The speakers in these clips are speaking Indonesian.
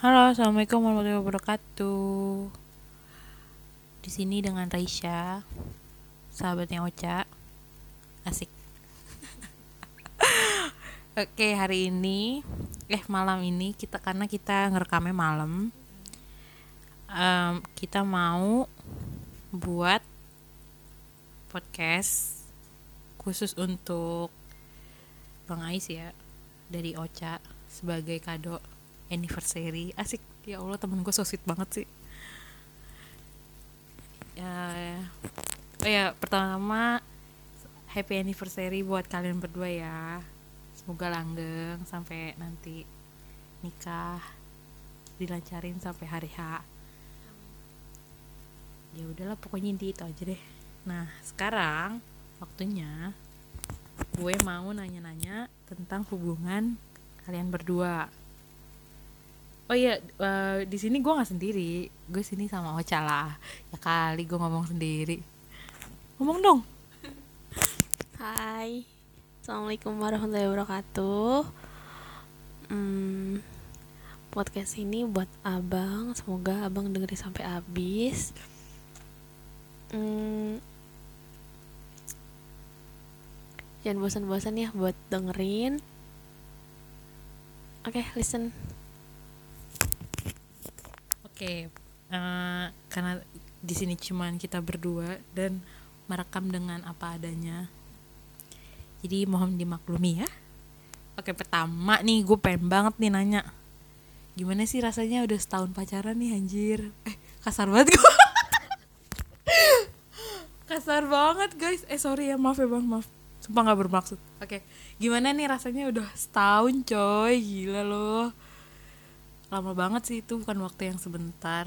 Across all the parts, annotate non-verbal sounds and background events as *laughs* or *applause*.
Halo, assalamualaikum warahmatullahi wabarakatuh. Di sini dengan Raisya, sahabatnya Ocha. Asik. *laughs* Oke, hari ini, eh malam ini kita karena kita ngerekamnya malam, em, kita mau buat podcast khusus untuk Bang Ais ya dari Ocha sebagai kado anniversary. Asik. Ya Allah temen gue so sweet banget sih. Ya oh ya pertama happy anniversary buat kalian berdua ya. Semoga langgeng sampai nanti nikah dilancarin sampai hari H. Ya udahlah pokoknya inti itu aja deh. Nah sekarang waktunya gue mau nanya-nanya tentang hubungan kalian berdua Oh iya, eh, di sini gue nggak sendiri. Gue sini sama Ocha lah. Ya kali gue ngomong sendiri. Ngomong dong. Hai, Assalamualaikum warahmatullahi wabarakatuh hmm, Podcast ini buat abang Semoga abang dengerin sampai habis hmm, Jangan bosan-bosan ya buat dengerin Oke, listen Oke, eh, karena di sini cuman kita berdua dan merekam dengan apa adanya. Jadi mohon dimaklumi ya. Oke, pertama nih gue pengen banget nih nanya. Gimana sih rasanya udah setahun pacaran nih anjir? Eh, kasar banget gue. *laughs* kasar banget guys. Eh sorry ya, maaf ya bang, maaf. Sumpah gak bermaksud. Oke, gimana nih rasanya udah setahun coy, gila loh lama banget sih itu bukan waktu yang sebentar.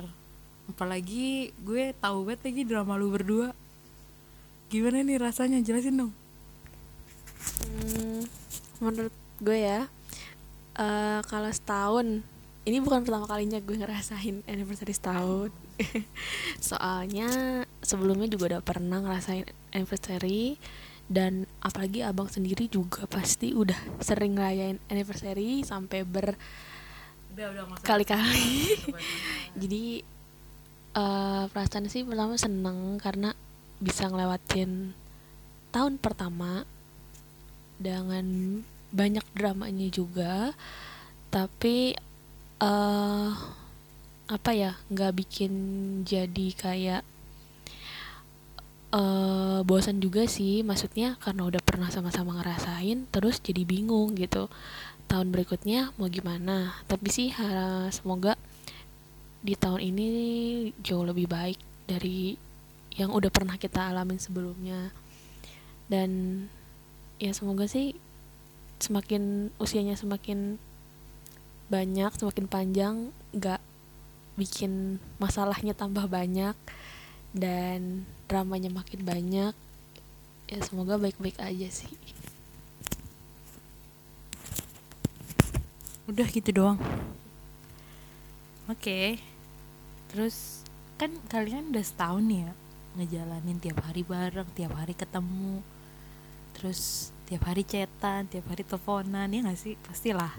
Apalagi gue tahu banget lagi drama lu berdua. Gimana nih rasanya? Jelasin dong. Hmm, menurut gue ya eh kalau setahun ini bukan pertama kalinya gue ngerasain anniversary setahun. *laughs* Soalnya sebelumnya juga udah pernah ngerasain anniversary dan apalagi abang sendiri juga pasti udah sering ngerayain anniversary sampai udah kebanyakan. *laughs* jadi eh perasaan sih pertama seneng karena bisa ngelewatin tahun pertama dengan banyak dramanya juga. Tapi eh apa ya nggak bikin jadi kayak eh bosan juga sih. Maksudnya karena udah pernah sama-sama ngerasain terus jadi bingung gitu tahun berikutnya mau gimana. Tapi sih semoga di tahun ini jauh lebih baik dari yang udah pernah kita alamin sebelumnya. Dan ya semoga sih semakin usianya semakin banyak semakin panjang nggak bikin masalahnya tambah banyak dan dramanya makin banyak. Ya semoga baik-baik aja sih udah gitu doang. Oke. Terus kan kalian udah setahun ya ngejalanin tiap hari bareng tiap hari ketemu terus tiap hari chatan tiap hari teleponan ya nggak sih? Pastilah.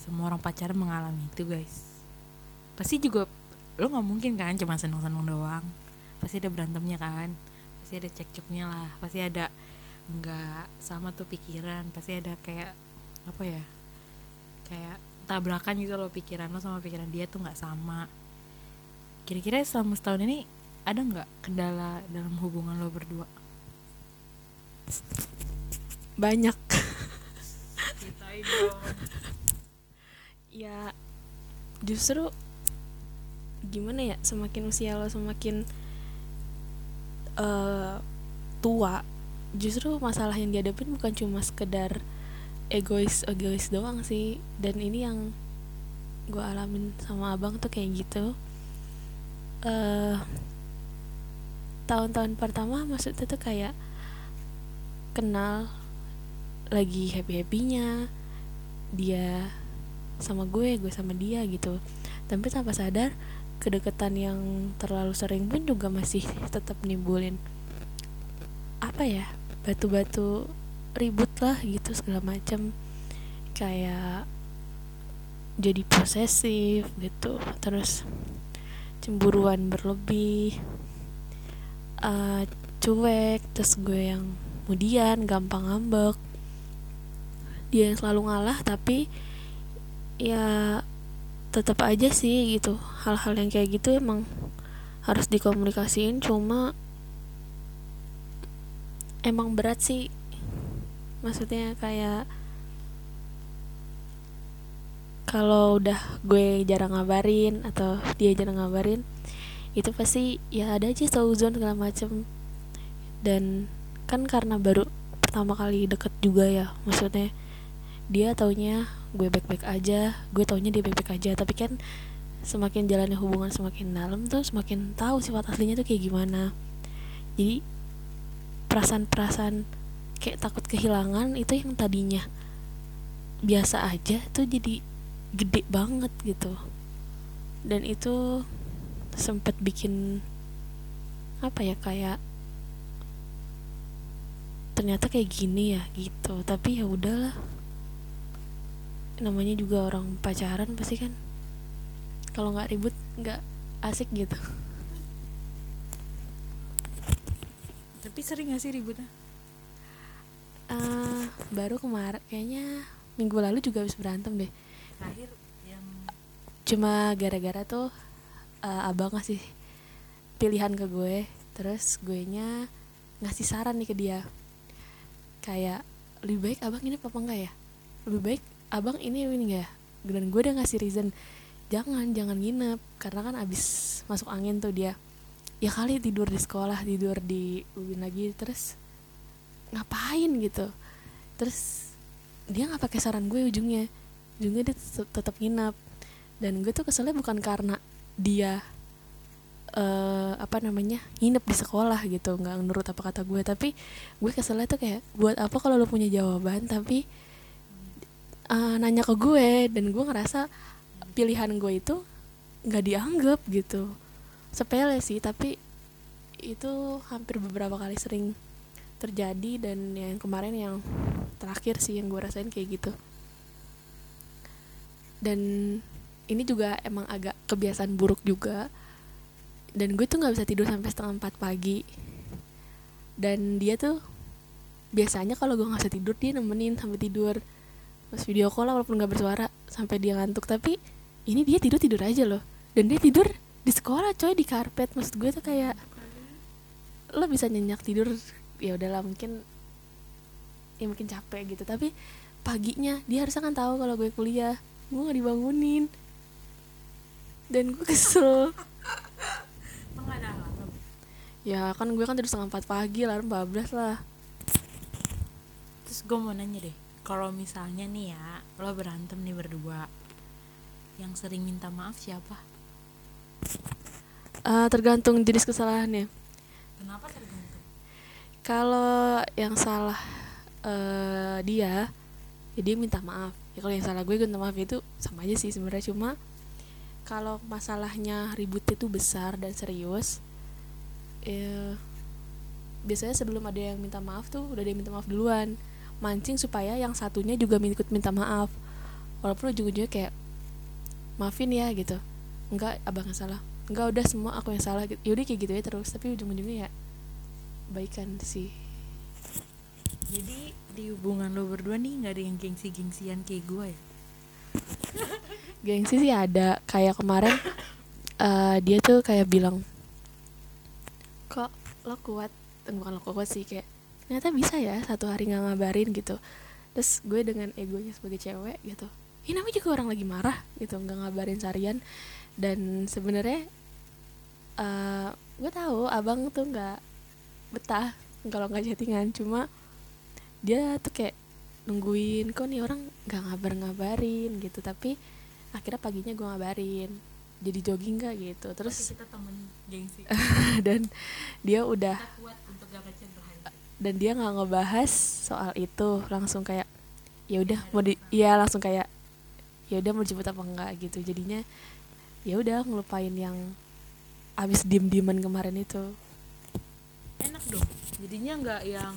Semua orang pacaran mengalami itu guys. Pasti juga lo nggak mungkin kan cuma seneng-seneng doang. Pasti ada berantemnya kan? Pasti ada cekcoknya lah. Pasti ada nggak sama tuh pikiran. Pasti ada kayak apa ya kayak tabrakan gitu loh pikiran lo sama pikiran dia tuh nggak sama. Kira-kira selama setahun ini ada nggak kendala dalam hubungan lo berdua? Banyak. Ya justru gimana ya semakin usia lo semakin eh, tua justru masalah yang dihadapin bukan cuma sekedar egois egois doang sih. Dan ini yang gue alamin sama abang tuh kayak gitu. Eh tahun-tahun pertama maksudnya tuh kayak kenal lagi happy happynya dia sama gue gue sama dia gitu. Tapi tanpa sadar kedekatan yang terlalu sering pun juga masih tetap nimbulin apa ya batu-batu ribut lah gitu segala macam kayak jadi posesif gitu terus cemburuan berlebih uh, cuek terus gue yang kemudian gampang ngambek. Dia yang selalu ngalah tapi ya tetap aja sih gitu. Hal-hal yang kayak gitu emang harus dikomunikasiin cuma emang berat sih maksudnya kayak kalau udah gue jarang ngabarin atau dia jarang ngabarin itu pasti ya ada aja zone segala macem. Dan kan karena baru pertama kali deket juga ya maksudnya dia taunya gue baik-baik aja gue taunya dia baik-baik aja. Tapi kan semakin jalannya hubungan semakin dalam tuh semakin tahu sifat aslinya tuh kayak gimana. Jadi perasaan-perasaan kayak takut kehilangan itu yang tadinya biasa aja tuh jadi gede banget gitu. Dan itu sempet bikin apa ya kayak ternyata kayak gini ya gitu. Tapi ya udahlah. Namanya juga orang pacaran pasti kan. Kalau nggak ribut nggak asik gitu. Tapi sering gak sih ributnya uh, baru kemarin kayaknya minggu lalu juga habis berantem deh. Terakhir yang cuma gara-gara tuh uh, abang ngasih pilihan ke gue terus gue nya ngasih saran nih ke dia. Kayak lebih baik abang ini apa enggak ya? Lebih baik abang ini ini enggak ya? Dan gue udah ngasih reason jangan jangan nginep. Karena kan abis masuk angin tuh dia ya kali tidur di sekolah tidur di ubin lagi. Terus ngapain gitu. Terus dia nggak pakai saran gue ujungnya. Ujungnya dia tetap nginep. Dan gue tuh keselnya bukan karena dia uh, apa namanya nginep di sekolah gitu nggak nurut apa kata gue. Tapi gue keselnya tuh kayak buat apa kalau lo punya jawaban? Tapi uh, nanya ke gue. Dan gue ngerasa pilihan gue itu nggak dianggap gitu. Sepele sih tapi itu hampir beberapa kali sering terjadi dan yang kemarin yang terakhir sih yang gue rasain kayak gitu. Dan ini juga emang agak kebiasaan buruk juga. Dan gue tuh nggak bisa tidur sampai setengah empat pagi. Dan dia tuh biasanya kalau gue nggak bisa tidur dia nemenin sampai tidur. Pas video call walaupun nggak bersuara sampai dia ngantuk. Tapi ini dia tidur tidur aja loh. Dan dia tidur di sekolah coy di karpet. Maksud gue tuh kayak lo bisa nyenyak tidur ya udahlah mungkin ya mungkin capek gitu. Tapi paginya dia harusnya kan tahu kalau gue kuliah gue gak dibangunin. Dan gue kesel. Ya kan gue kan tidur setengah empat pagi alarm bablas lah. Terus gue mau nanya deh kalau misalnya nih ya lo berantem nih berdua yang sering minta maaf siapa? Uh, tergantung jenis kesalahannya. Kenapa tergantung kalau yang salah uh, dia ya dia minta maaf. Ya kalau yang salah gue gue minta maaf itu sama aja sih sebenarnya. Cuma kalau masalahnya ributnya tuh besar dan serius ya, biasanya sebelum ada yang minta maaf tuh udah yang minta maaf duluan. Mancing supaya yang satunya juga ikut minta maaf. Walaupun ujung-ujungnya kayak maafin ya gitu. Enggak abang yang salah. Enggak udah semua aku yang salah gitu. Yaudah kayak gitu ya terus. Tapi ujung-ujungnya ya baikan sih. Jadi di hubungan lo berdua nih nggak ada yang gengsi-gengsian kayak gue ya? *laughs* Gengsi sih ada. Kayak kemarin uh, *coughs* dia tuh kayak bilang kok lo kuat? Bukan lo kuat sih kayak ternyata bisa ya satu hari nggak ngabarin gitu. Terus gue dengan egonya sebagai cewek gitu ini namanya juga orang lagi marah gitu nggak ngabarin sarian dan sebenarnya uh, gue tahu abang tuh nggak betah kalau nggak chattingan. Cuma dia tuh kayak nungguin kok nih orang nggak ngabar ngabarin gitu. Tapi akhirnya paginya gue ngabarin. Jadi jogging gak gitu. Terus kita temen gengsi. *laughs* Dan dia udah dan dia nggak ngebahas soal itu. Langsung kayak ya udah mau di ya langsung kayak ya udah mau dijemput apa enggak gitu. Jadinya ya udah ngelupain yang abis diem dieman kemarin itu enak dong. Jadinya nggak yang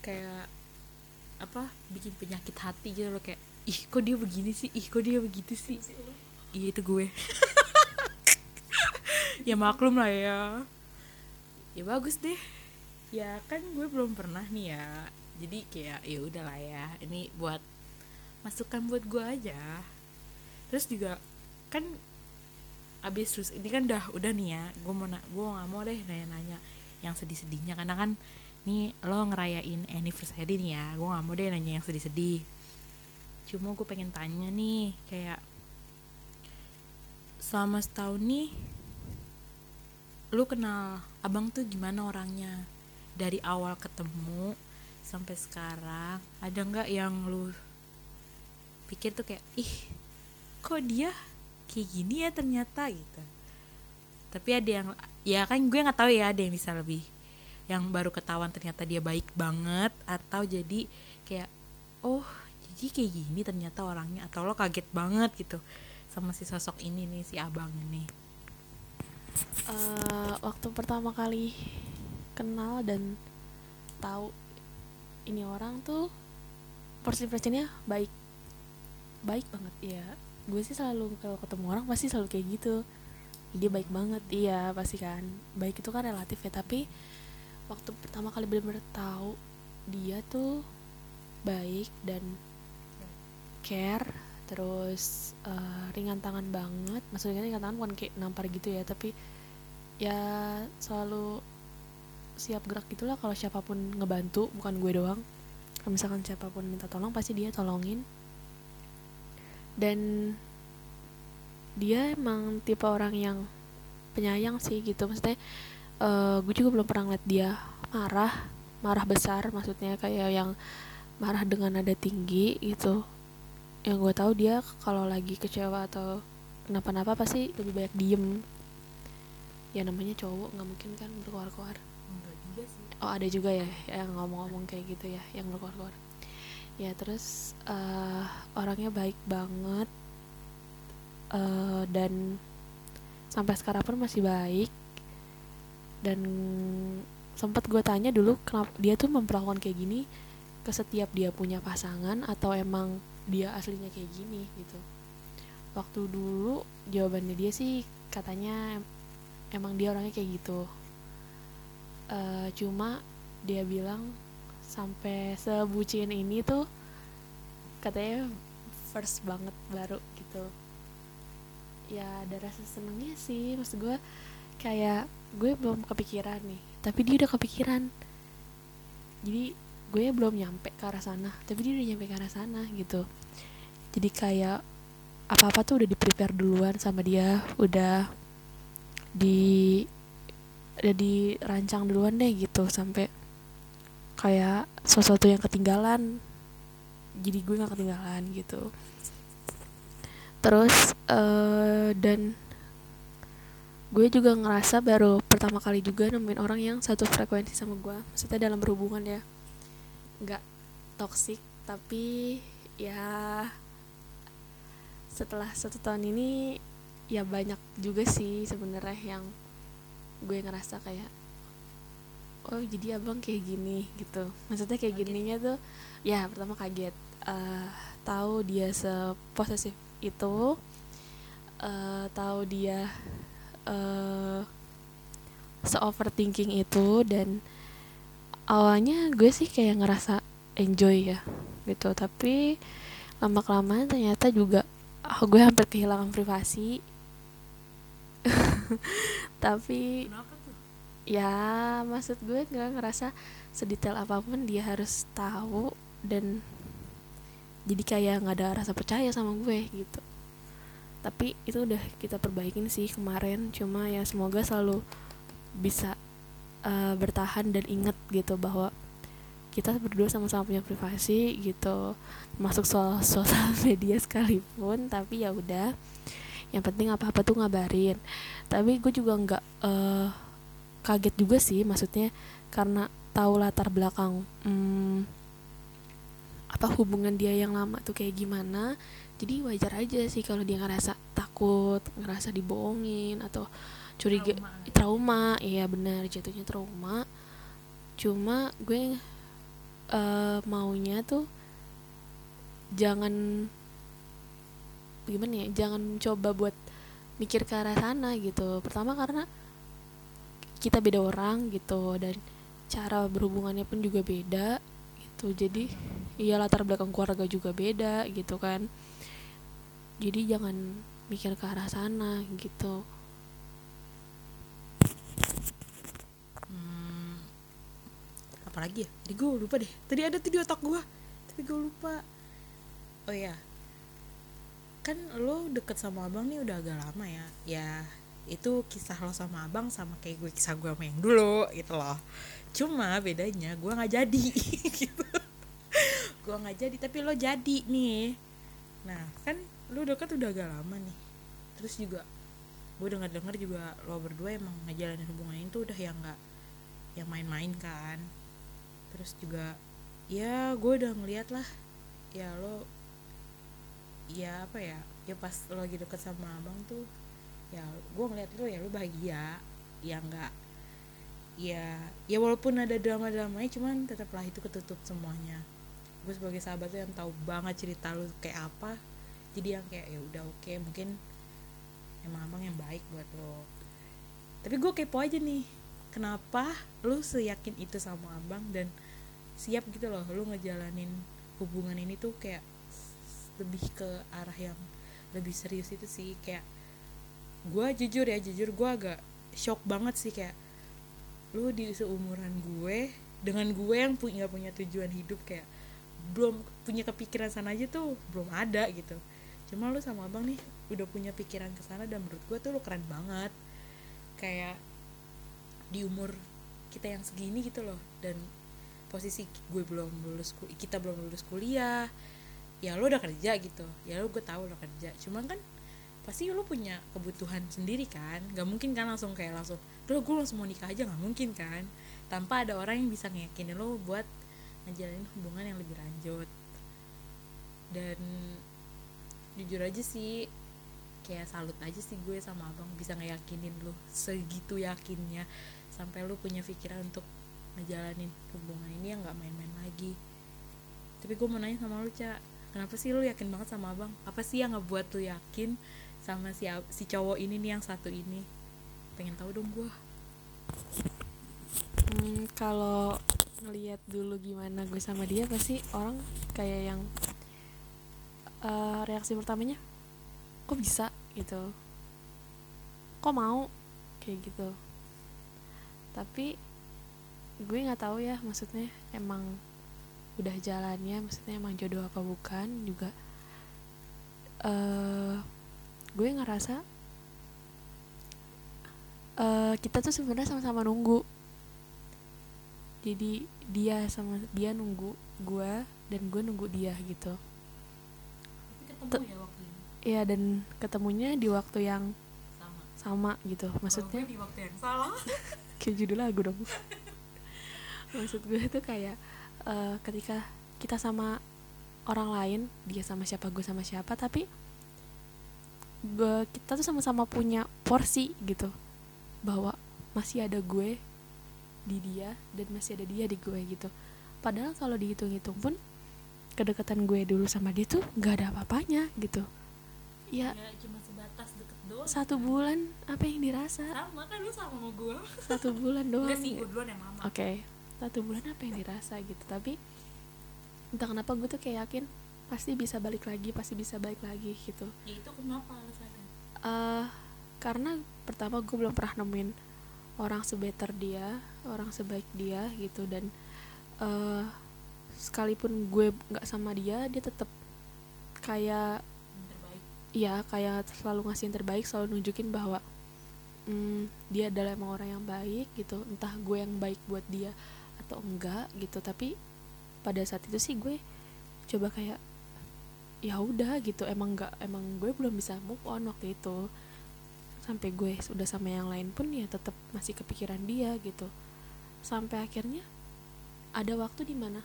kayak apa bikin penyakit hati gitu loh kayak ih kok dia begini sih? Ih kok dia begitu sih? Iya itu gue. *laughs* Ya maklum lah ya. Ya bagus deh. Ya kan gue belum pernah nih ya. Jadi kayak ya udahlah ya ini buat masukan buat gue aja. Terus juga kan abis terus ini kan udah udah nih ya. Gue mau gue nggak mau deh nanya-nanya yang sedih-sedihnya. Karena kan nih lo ngerayain anniversary nih ya gue nggak mau deh nanya yang sedih-sedih. Cuma gue pengen tanya nih kayak selama setahun nih lu kenal abang tuh gimana orangnya? Dari awal ketemu sampai sekarang ada nggak yang lu pikir tuh kayak ih kok dia kayak gini ya ternyata? Gitu tapi ada yang ya kan gue nggak tahu ya ada yang bisa lebih yang baru ketahuan ternyata dia baik banget atau jadi kayak oh jadi kayak gini ternyata orangnya atau lo kaget banget gitu sama si sosok ini nih si abang ini. Uh, waktu pertama kali kenal dan tahu ini orang tuh first impressionnya baik baik banget ya gue sih selalu kalau ketemu orang pasti selalu kayak gitu dia baik banget iya pasti kan. Baik itu kan relatif ya tapi waktu pertama kali benar-benar tahu dia tuh baik dan care terus uh, ringan tangan banget maksudnya ringan tangan bukan kayak nampar gitu ya tapi ya selalu siap gerak gitulah kalau siapa pun ngebantu bukan gue doang. Kalau misalkan siapa pun minta tolong pasti dia tolongin. Dan dia emang tipe orang yang penyayang sih gitu. Maksudnya uh, gue juga belum pernah ngeliat dia marah marah besar maksudnya kayak yang marah dengan nada tinggi gitu. Yang gue tahu dia kalau lagi kecewa atau kenapa-napa pasti lebih banyak diem. Ya namanya cowok nggak mungkin kan berkuar-kuar oh ada juga ya yang ngomong-ngomong kayak gitu ya yang berkuar-kuar ya terus uh, orangnya baik banget uh, dan sampai sekarang pun masih baik. Dan sempat gue tanya dulu kenapa dia tuh memperlakukan kayak gini ke setiap dia punya pasangan atau emang dia aslinya kayak gini gitu. Waktu dulu jawabannya dia sih katanya emang dia orangnya kayak gitu. Uh, cuma dia bilang sampai sebucin ini tuh katanya first banget baru gitu ya ada rasa senengnya sih. Maksud gue kayak gue belum kepikiran nih. Tapi dia udah kepikiran. Jadi gue belum nyampe ke arah sana. Tapi dia udah nyampe ke arah sana gitu. Jadi kayak apa-apa tuh udah di prepare duluan sama dia. Udah di udah dirancang duluan deh gitu. Sampai kayak sesuatu yang ketinggalan. Jadi gue nggak ketinggalan gitu terus uh, dan gue juga ngerasa baru pertama kali juga nemuin orang yang satu frekuensi sama gue. Maksudnya dalam berhubungan ya. Nggak toksik tapi ya setelah satu tahun ini ya banyak juga sih sebenarnya yang gue ngerasa kayak oh jadi abang kayak gini gitu. Maksudnya kayak kaget. gininya tuh ya pertama kaget. Uh, tahu dia seposesif itu uh, tahu dia uh, se overthinking itu dan awalnya gue sih kayak ngerasa enjoy ya gitu. Tapi lama kelamaan ternyata juga oh, gue hampir kehilangan privasi. *laughs* Tapi ya maksud gue nggak ngerasa sedetail apa pun dia harus tahu dan jadi kayak nggak ada rasa percaya sama gue gitu. Tapi itu udah kita perbaikin sih kemarin. Cuma ya semoga selalu bisa uh, bertahan dan inget gitu bahwa kita berdua sama-sama punya privasi gitu. Masuk soal *laughs* sosial media sekalipun tapi ya udah. Yang penting apa-apa tuh ngabarin. Tapi gue juga nggak uh, kaget juga sih maksudnya karena tahu latar belakang hmm, apa hubungan dia yang lama tuh kayak gimana. Jadi wajar aja sih kalau dia ngerasa takut ngerasa dibohongin atau curiga trauma, trauma. Iya benar jatuhnya trauma. Cuma gue uh, maunya tuh jangan gimana ya jangan coba buat mikir ke arah sana gitu. Pertama karena kita beda orang gitu dan cara berhubungannya pun juga beda gitu. Jadi iya latar belakang keluarga juga beda gitu kan. Jadi jangan mikir ke arah sana gitu. Hmm, apalagi ya? Tadi gue lupa deh. Tadi ada tuh di otak gue tapi gue lupa. Oh ya kan lo deket sama abang nih udah agak lama ya. Ya itu kisah lo sama abang sama kayak gue kisah gue sama yang dulu gitu loh. Cuma bedanya gue nggak jadi *laughs* gitu gue nggak jadi tapi lo jadi nih. Nah kan lo deket udah agak lama nih. Terus juga gue dengar dengar juga lo berdua emang ngejalanin hubungan itu udah yang nggak yang main-main kan. Terus juga ya gue udah ngeliat lah ya lo ya apa ya ya pas lo lagi deket sama abang tuh ya gue ngeliat lo ya lo bahagia ya nggak ya ya walaupun ada drama dramanya cuman tetaplah itu ketutup semuanya gue sebagai sahabat tuh yang tahu banget cerita lo kayak apa. Jadi yang kayak ya udah oke okay, mungkin emang abang yang baik buat lo. Tapi gue kepo aja nih kenapa lo seyakin itu sama abang dan siap gitu loh lo ngejalanin hubungan ini tuh kayak lebih ke arah yang lebih serius itu sih. Kayak gue jujur ya jujur gue agak shock banget sih kayak lu di seumuran gue dengan gue yang punya punya tujuan hidup kayak belum punya kepikiran sana aja tuh belum ada gitu. Cuma lu sama abang nih udah punya pikiran ke sana dan menurut gue tuh lu keren banget. Kayak di umur kita yang segini gitu loh. Dan posisi gue belum lulus kita belum lulus kuliah ya lo udah kerja gitu. Ya lo gue tahu lo kerja. Cuman kan pasti lo punya kebutuhan sendiri kan. Nggak mungkin kan langsung kayak langsung lo gue langsung mau nikah aja. Nggak mungkin kan. Tanpa ada orang yang bisa ngeyakinin lo buat ngejalanin hubungan yang lebih lanjut. Dan jujur aja sih kayak salut aja sih gue sama abang bisa ngeyakinin lo segitu yakinnya. Sampai lo punya pikiran untuk ngejalanin hubungan ini yang nggak main-main lagi. Tapi gue mau nanya sama lo cak kenapa sih lo yakin banget sama abang? Apa sih yang ngebuat lo yakin sama si si cowok ini nih yang satu ini? Pengen tahu dong gue hmm, kalau ngelihat dulu gimana gue sama dia pasti orang kayak yang uh, reaksi pertamanya kok bisa? gitu. Kok mau? kayak gitu. Tapi gue nggak tahu ya maksudnya emang udah jalannya maksudnya emang jodoh apa bukan juga. Uh, gue ngerasa uh, kita tuh sebenarnya sama-sama nunggu jadi dia sama dia nunggu gue dan gue nunggu dia gitu. Ketemu ya waktu ini? Iya dan ketemunya di waktu yang sama. sama gitu. Maksudnya di waktu yang salah *laughs* kayak judul lagu dong. *laughs* Maksud gue tuh kayak uh, ketika kita sama orang lain dia sama siapa gue sama siapa tapi gue kita tuh sama-sama punya porsi gitu. Bahwa masih ada gue di dia dan masih ada dia di gue gitu. Padahal kalau dihitung-hitung pun kedekatan gue dulu sama dia tuh nggak ada apa-apanya gitu. Ya, ya cuma sebatas deket doang. satu bulan apa yang dirasa? Sama kan lu sama sama gue satu bulan doang enggak sih gue duluan yang lama oke okay. satu bulan apa yang dirasa gitu. Tapi entah kenapa gue tuh kayak yakin pasti bisa balik lagi pasti bisa balik lagi gitu. Ya itu kenapa alasannya? Uh, karena pertama gue belum pernah nemuin orang sebeter dia orang sebaik dia gitu dan uh, sekalipun gue nggak sama dia dia tetap kayak terbaik. Ya kayak selalu ngasih yang terbaik selalu nunjukin bahwa mm, dia adalah emang orang yang baik gitu. Entah gue yang baik buat dia atau enggak gitu. Tapi pada saat itu sih gue coba kayak ya udah gitu. Emang nggak emang gue belum bisa move on waktu itu. Sampai gue udah sama yang lain pun ya tetap masih kepikiran dia gitu sampai akhirnya ada waktu di mana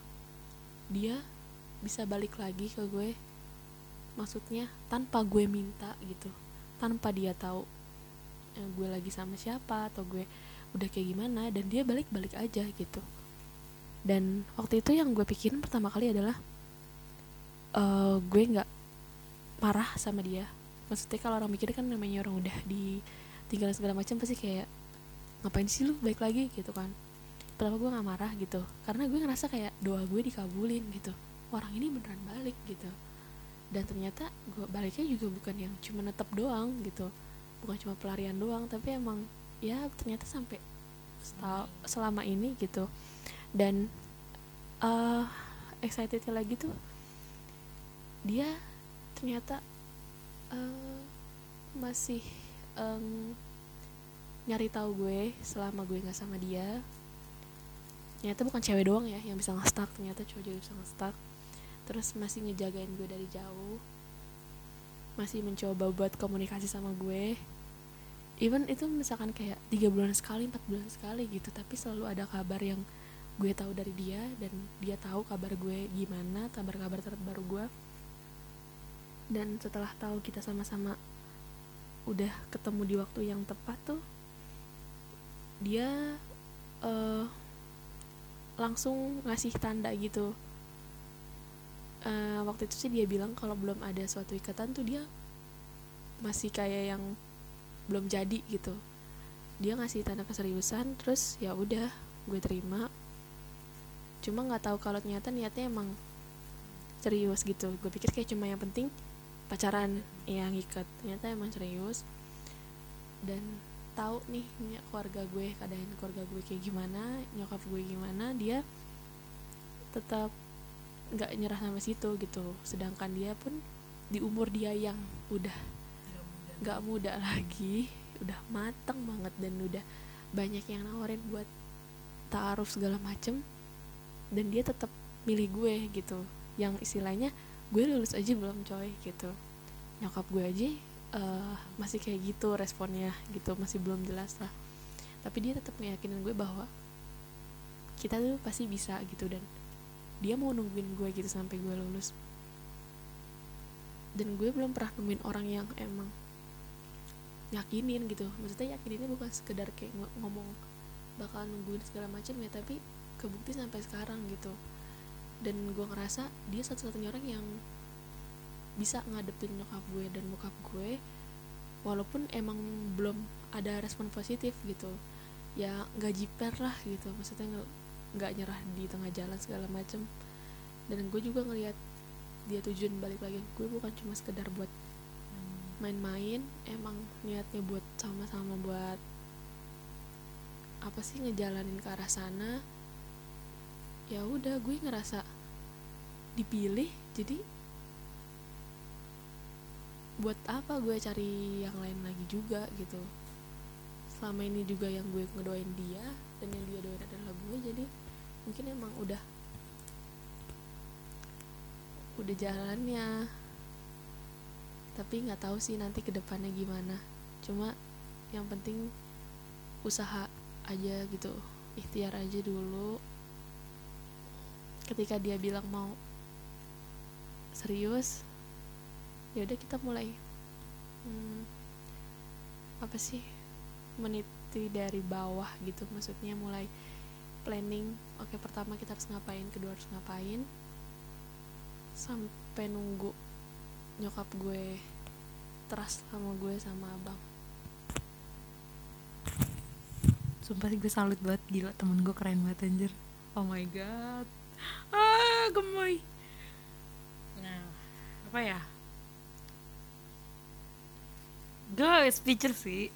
dia bisa balik lagi ke gue. Maksudnya tanpa gue minta gitu. Tanpa dia tahu eh, gue lagi sama siapa atau gue udah kayak gimana dan dia balik-balik aja gitu. Dan waktu itu yang gue pikirin pertama kali adalah uh, gue nggak marah sama dia. Maksudnya kalau orang mikir kan namanya orang udah ditinggal segala macam pasti kayak ngapain sih lu baik lagi? gitu kan pertama gue nggak marah gitu? Karena gue ngerasa kayak doa gue dikabulin gitu. Orang ini beneran balik gitu. Dan ternyata gue baliknya juga bukan yang cuma netep doang gitu. Bukan cuma pelarian doang tapi emang ya ternyata sampai selama ini gitu. Dan uh, excitednya lagi tuh dia ternyata uh, masih um, nyari tahu gue selama gue nggak sama dia ternyata bukan cewek doang ya yang bisa nge ternyata cowok juga bisa nge terus masih ngejagain gue dari jauh. Masih mencoba buat komunikasi sama gue. Even itu misalkan kayak tiga bulan sekali empat bulan sekali gitu. Tapi selalu ada kabar yang gue tahu dari dia dan dia tahu kabar gue gimana kabar-kabar terbaru gue. Dan setelah tahu kita sama-sama udah ketemu di waktu yang tepat tuh dia uh, langsung ngasih tanda gitu. Uh, waktu itu sih dia bilang kalau belum ada suatu ikatan tuh dia masih kayak yang belum jadi gitu. Dia ngasih tanda keseriusan terus ya udah gue terima. Cuma nggak tahu kalau ternyata niatnya emang serius gitu. Gue pikir kayak cuma yang penting pacaran yang ikat. Ternyata emang serius. Dan tahu nih keluarga gue keadaan keluarga gue kayak gimana nyokap gue gimana dia tetap nggak nyerah sama situ gitu. Sedangkan dia pun di umur dia yang udah nggak muda lagi udah mateng banget dan udah banyak yang nawarin buat taruh segala macem dan dia tetap milih gue gitu. Yang istilahnya gue lulus aja belum coy gitu. Nyokap gue aja uh, masih kayak gitu responnya gitu masih belum jelas lah. Tapi dia tetap meyakinin gue bahwa kita tuh pasti bisa gitu dan dia mau nungguin gue gitu sampai gue lulus. Dan gue belum pernah nemuin orang yang emang yakinin gitu. Maksudnya yakininnya bukan sekedar kayak ngomong bakal nungguin segala macam ya tapi kebukti sampai sekarang gitu. Dan gue ngerasa dia satu-satunya orang yang bisa ngadepin nyokap gue dan bokap gue walaupun emang belum ada respon positif gitu. Ya nggak jiper lah gitu maksudnya nggak nyerah di tengah jalan segala macem. Dan gue juga ngelihat dia tujuan balik lagi gue bukan cuma sekedar buat main-main emang niatnya buat sama-sama buat apa sih ngejalanin ke arah sana. Ya udah gue ngerasa dipilih jadi buat apa gue cari yang lain lagi juga gitu. Selama ini juga yang gue ngedoain dia dan yang dia doain adalah gue jadi mungkin emang udah udah jalannya. Tapi nggak tahu sih nanti ke depannya gimana. Cuma yang penting usaha aja gitu ikhtiar aja dulu. Ketika dia bilang mau serius ya udah kita mulai. Hmm, apa sih? Meniti dari bawah gitu maksudnya mulai planning oke pertama kita harus ngapain kedua harus ngapain. Sampai nunggu nyokap gue trust sama gue sama abang. Sumpah sih gue salut banget. Gila temen gue keren banget anjir. Oh my god. Ah gemoy. Nah apa ya gue speaker sih.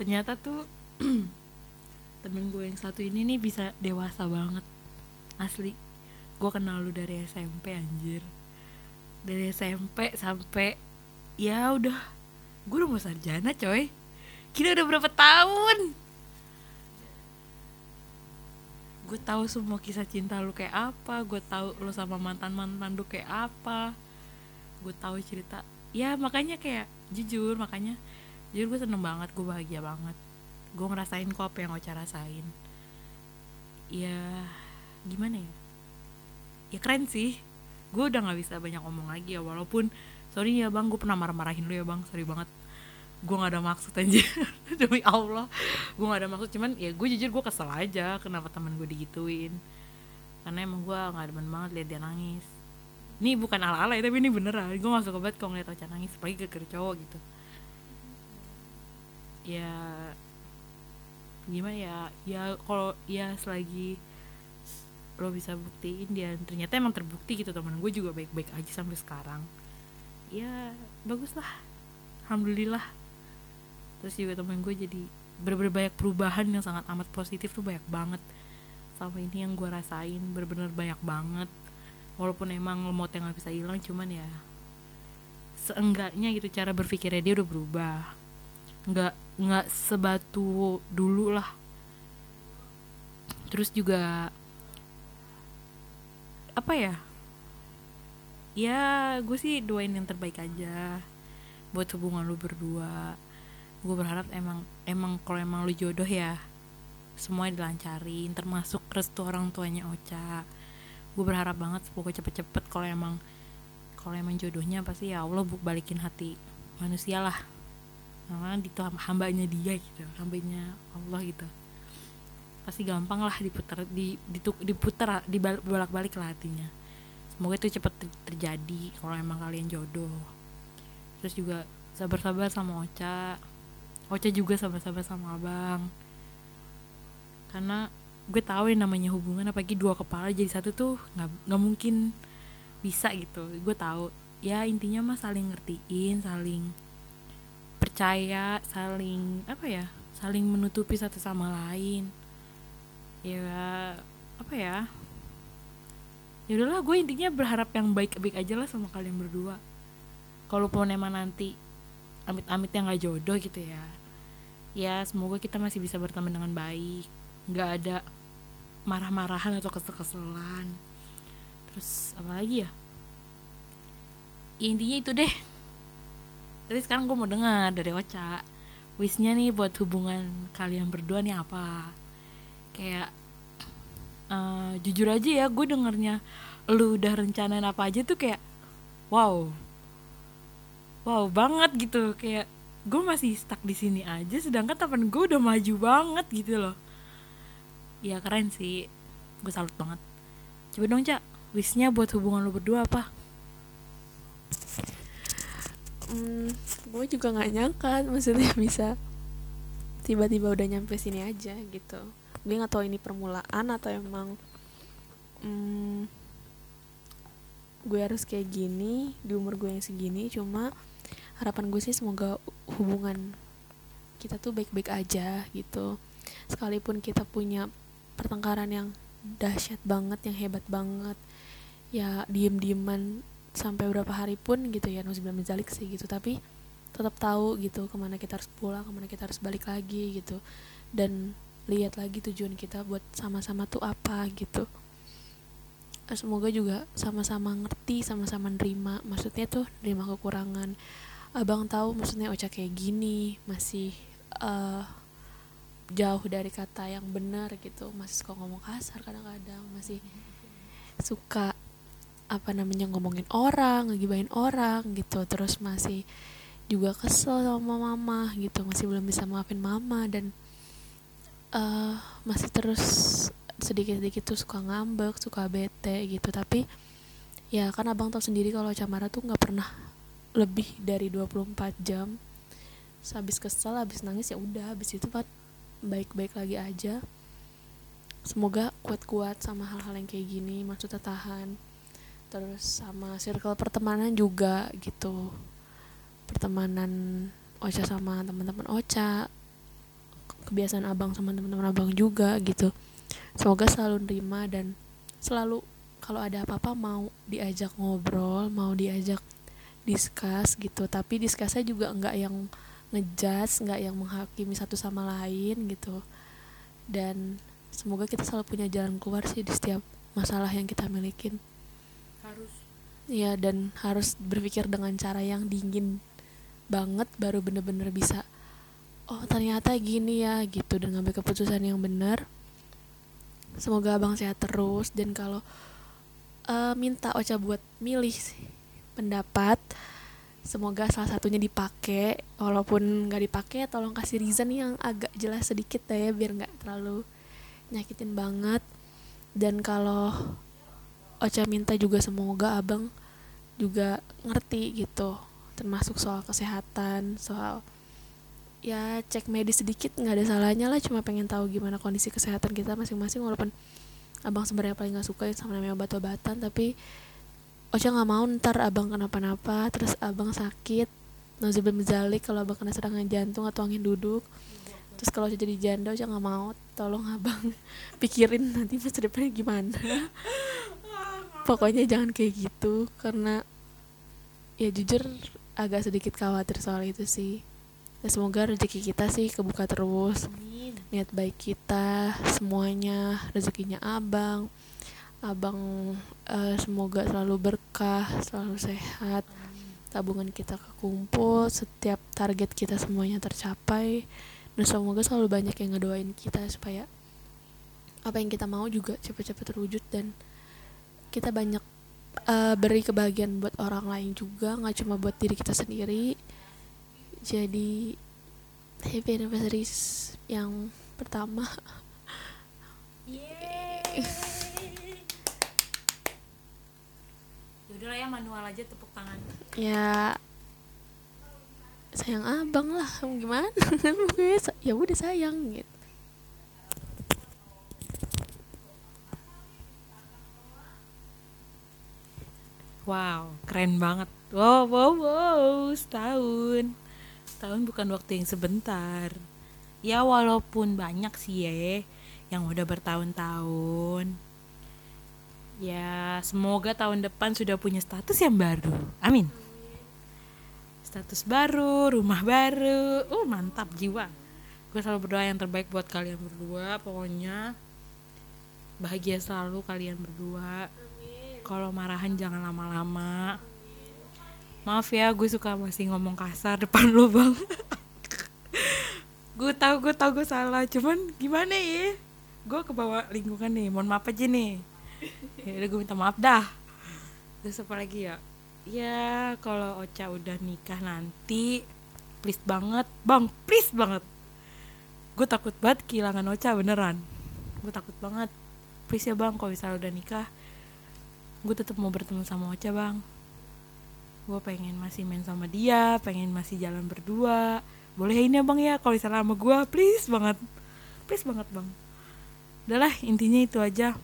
Ternyata tuh *clears throat* temen gue yang satu ini nih bisa dewasa banget. Asli. Gue kenal lu dari SMP anjir. Dari SMP sampai ya udah. Gue udah mau sarjana coy. Kita udah berapa tahun? Gue tahu semua kisah cinta lu kayak apa. Gue tahu lu sama mantan mantan lu kayak apa. Gue tahu cerita. Ya makanya kayak jujur makanya jujur gue seneng banget gue bahagia banget. Gue ngerasain kok apa yang Ocha rasain. Ya gimana ya? Ya keren sih. Gue udah nggak bisa banyak ngomong lagi ya walaupun sorry ya bang gue pernah marah-marahin lu ya bang. Sorry banget. Gue nggak ada maksud aja *laughs* demi Allah. Gue nggak ada maksud cuman ya gue jujur gue kesel aja kenapa temen gue digituin. Karena emang gue nggak demen banget liat dia nangis ini bukan ala-ala ya tapi ini beneran. Gue gak suka banget kalau ngeliat Ocha nangis apalagi ke cowok gitu. Ya gimana ya? Ya kalau ya selagi lo bisa buktiin dia ternyata emang terbukti gitu. Teman gue juga baik-baik aja sampai sekarang. Ya bagus lah. Alhamdulillah. Terus juga temen gue jadi bener-bener banyak perubahan yang sangat amat positif tuh banyak banget. Sama ini yang gue rasain bener-bener banyak banget walaupun emang lemotnya nggak bisa hilang cuman ya seenggaknya gitu cara berpikirnya dia udah berubah. Nggak nggak sebatu dulu lah. Terus juga apa ya? Ya gue sih doain yang terbaik aja buat hubungan lu berdua. Gue berharap emang emang kalau emang lu jodoh ya semua dilancarin termasuk restu orang tuanya Ocha gue berharap banget pokoknya cepet-cepet kalau emang kalau emang jodohnya pasti ya Allah balikin hati manusia lah. Karena itu hambanya dia gitu hambanya Allah gitu. Pasti gampang lah diputar di dituk, diputar dibolak balik lah hatinya. Semoga itu cepet terjadi kalau emang kalian jodoh. Terus juga sabar-sabar sama Ocha. Ocha juga sabar-sabar sama abang. Karena gue tahu yang namanya hubungan apalagi dua kepala jadi satu tuh nggak nggak mungkin bisa gitu. Gue tahu. Ya intinya mah saling ngertiin saling percaya saling apa ya saling menutupi satu sama lain. Ya apa ya ya udahlah gue intinya berharap yang baik-baik aja lah sama kalian berdua. Kalaupun emang nanti amit-amit yang nggak jodoh gitu ya ya semoga kita masih bisa berteman dengan baik. Nggak ada marah-marahan atau kesel-keselan. Terus apa lagi ya? ya intinya itu deh. Tapi sekarang gue mau dengar dari Ocha wishnya nih buat hubungan kalian berdua nih apa? Kayak uh, jujur aja ya gue dengernya lu udah rencanain apa aja tuh kayak wow. Wow banget gitu. Kayak gue masih stuck di sini aja sedangkan temen gue udah maju banget gitu loh ya keren sih. Gue salut banget. Coba dong cak. Wishnya buat hubungan lu berdua apa? Hmm, gue juga nggak nyangka maksudnya *laughs* bisa tiba-tiba udah nyampe sini aja gitu. Gue nggak tahu ini permulaan atau emang hmm, gue harus kayak gini di umur gue yang segini cuma harapan gue sih semoga hubungan kita tuh baik-baik aja gitu. Sekalipun kita punya pertengkaran yang dahsyat banget yang hebat banget. Ya diem-dieman sampai berapa hari pun gitu ya Nusibil Mizalik sih gitu. Tapi tetap tahu gitu ke mana kita harus pulang ke mana kita harus balik lagi gitu. Dan lihat lagi tujuan kita buat sama-sama tuh apa gitu. Semoga juga sama-sama ngerti sama-sama nerima. Maksudnya tuh nerima kekurangan. Abang tahu maksudnya Ocha kayak gini masih uh, jauh dari kata yang benar gitu masih suka ngomong kasar kadang-kadang masih suka apa namanya ngomongin orang ngegibahin orang gitu terus masih juga kesel sama mama gitu masih belum bisa maafin mama dan uh, masih terus sedikit-sedikit tuh suka ngambek, suka bete gitu. Tapi ya kan abang tahu sendiri kalau Camara tuh nggak pernah lebih dari 24 jam. Habis kesel, habis nangis ya udah, habis itu kan baik-baik lagi aja. Semoga kuat-kuat sama hal-hal yang kayak gini, maksudnya tahan. Terus sama circle pertemanan juga gitu. Pertemanan Ocha sama teman-teman Ocha kebiasaan abang sama teman-teman abang juga gitu semoga selalu nerima dan selalu kalau ada apa-apa mau diajak ngobrol mau diajak diskus gitu tapi diskusnya juga nggak yang ngejudge nggak yang menghakimi satu sama lain gitu. Dan semoga kita selalu punya jalan keluar sih di setiap masalah yang kita milikin. Harus. Ya dan harus berpikir dengan cara yang dingin banget baru bener-bener bisa oh ternyata gini ya gitu. Dan ngambil keputusan yang benar semoga abang sehat terus. Dan kalau uh, minta Ocha buat milih pendapat semoga salah satunya dipakai walaupun nggak dipakai tolong kasih reason yang agak jelas sedikit ya biar nggak terlalu nyakitin banget. Dan kalau Ocha minta juga semoga abang juga ngerti gitu termasuk soal kesehatan soal ya cek medis sedikit nggak ada salahnya lah cuma pengen tahu gimana kondisi kesehatan kita masing-masing walaupun abang sebenarnya paling nggak suka sama namanya obat-obatan tapi Ocha nggak mau ntar abang kenapa-napa terus abang sakit. Nazibul Mizalik kalau abang kena serangan jantung atau angin duduk. Terus kalau jadi janda Ocha nggak mau. Tolong abang *laughs* pikirin nanti masa depannya gimana. *laughs* Pokoknya jangan kayak gitu karena ya jujur agak sedikit khawatir soal itu sih. Ya semoga rezeki kita sih kebuka terus. Amin. niat baik kita semuanya rezekinya abang abang eh, semoga selalu berkah selalu sehat. Tabungan kita kekumpul setiap target kita semuanya tercapai. Dan semoga selalu banyak yang ngedoain kita supaya apa yang kita mau juga cepat-cepat terwujud dan kita banyak eh, beri kebahagiaan buat orang lain juga nggak cuma buat diri kita sendiri. Jadi happy anniversary yang pertama. Yaudah lah ya manual aja tepuk tangan. ya sayang abang lah gimana *laughs* ya udah sayang gitu Wow, keren banget. Wow, wow, wow, setahun. Setahun bukan waktu yang sebentar. Ya walaupun banyak sih ya yang udah bertahun-tahun. Ya, semoga tahun depan sudah punya status yang baru. Amin. Status baru, rumah baru. Uh, mantap jiwa. Gue selalu berdoa yang terbaik buat kalian berdua. Pokoknya bahagia selalu kalian berdua. Kalau marahan jangan lama-lama. Maaf ya, gue suka masih ngomong kasar depan lo bang. gue tahu gue tahu gue salah, cuman gimana ya? Gue kebawa lingkungan nih, mohon maaf aja nih. Ya udah gue minta maaf dah. Terus apa lagi ya? Ya kalau Ocha udah nikah nanti, please banget, bang, please banget. Gue takut banget kehilangan Ocha beneran. Gue takut banget. Please ya bang, kalau misalnya udah nikah, gue tetap mau bertemu sama Ocha bang gue pengen masih main sama dia pengen masih jalan berdua boleh ini ya bang ya kalau misalnya sama gue please banget please banget bang udahlah intinya itu aja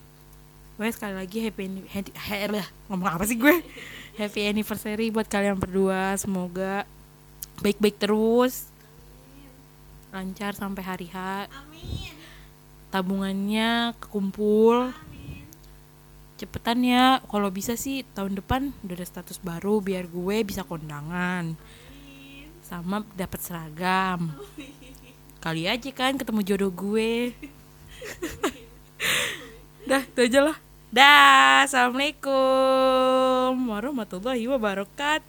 Gue sekali lagi happy anni- happy, happy ngomong apa sih gue? Happy anniversary buat kalian berdua. Semoga baik-baik terus. Lancar sampai hari H. Tabungannya kekumpul. Cepetan ya kalau bisa sih tahun depan udah ada status baru biar gue bisa kondangan. Sama dapat seragam. Kali aja kan ketemu jodoh gue. *laughs* Dah itu aja lah dah assalamualaikum warahmatullahi wabarakatuh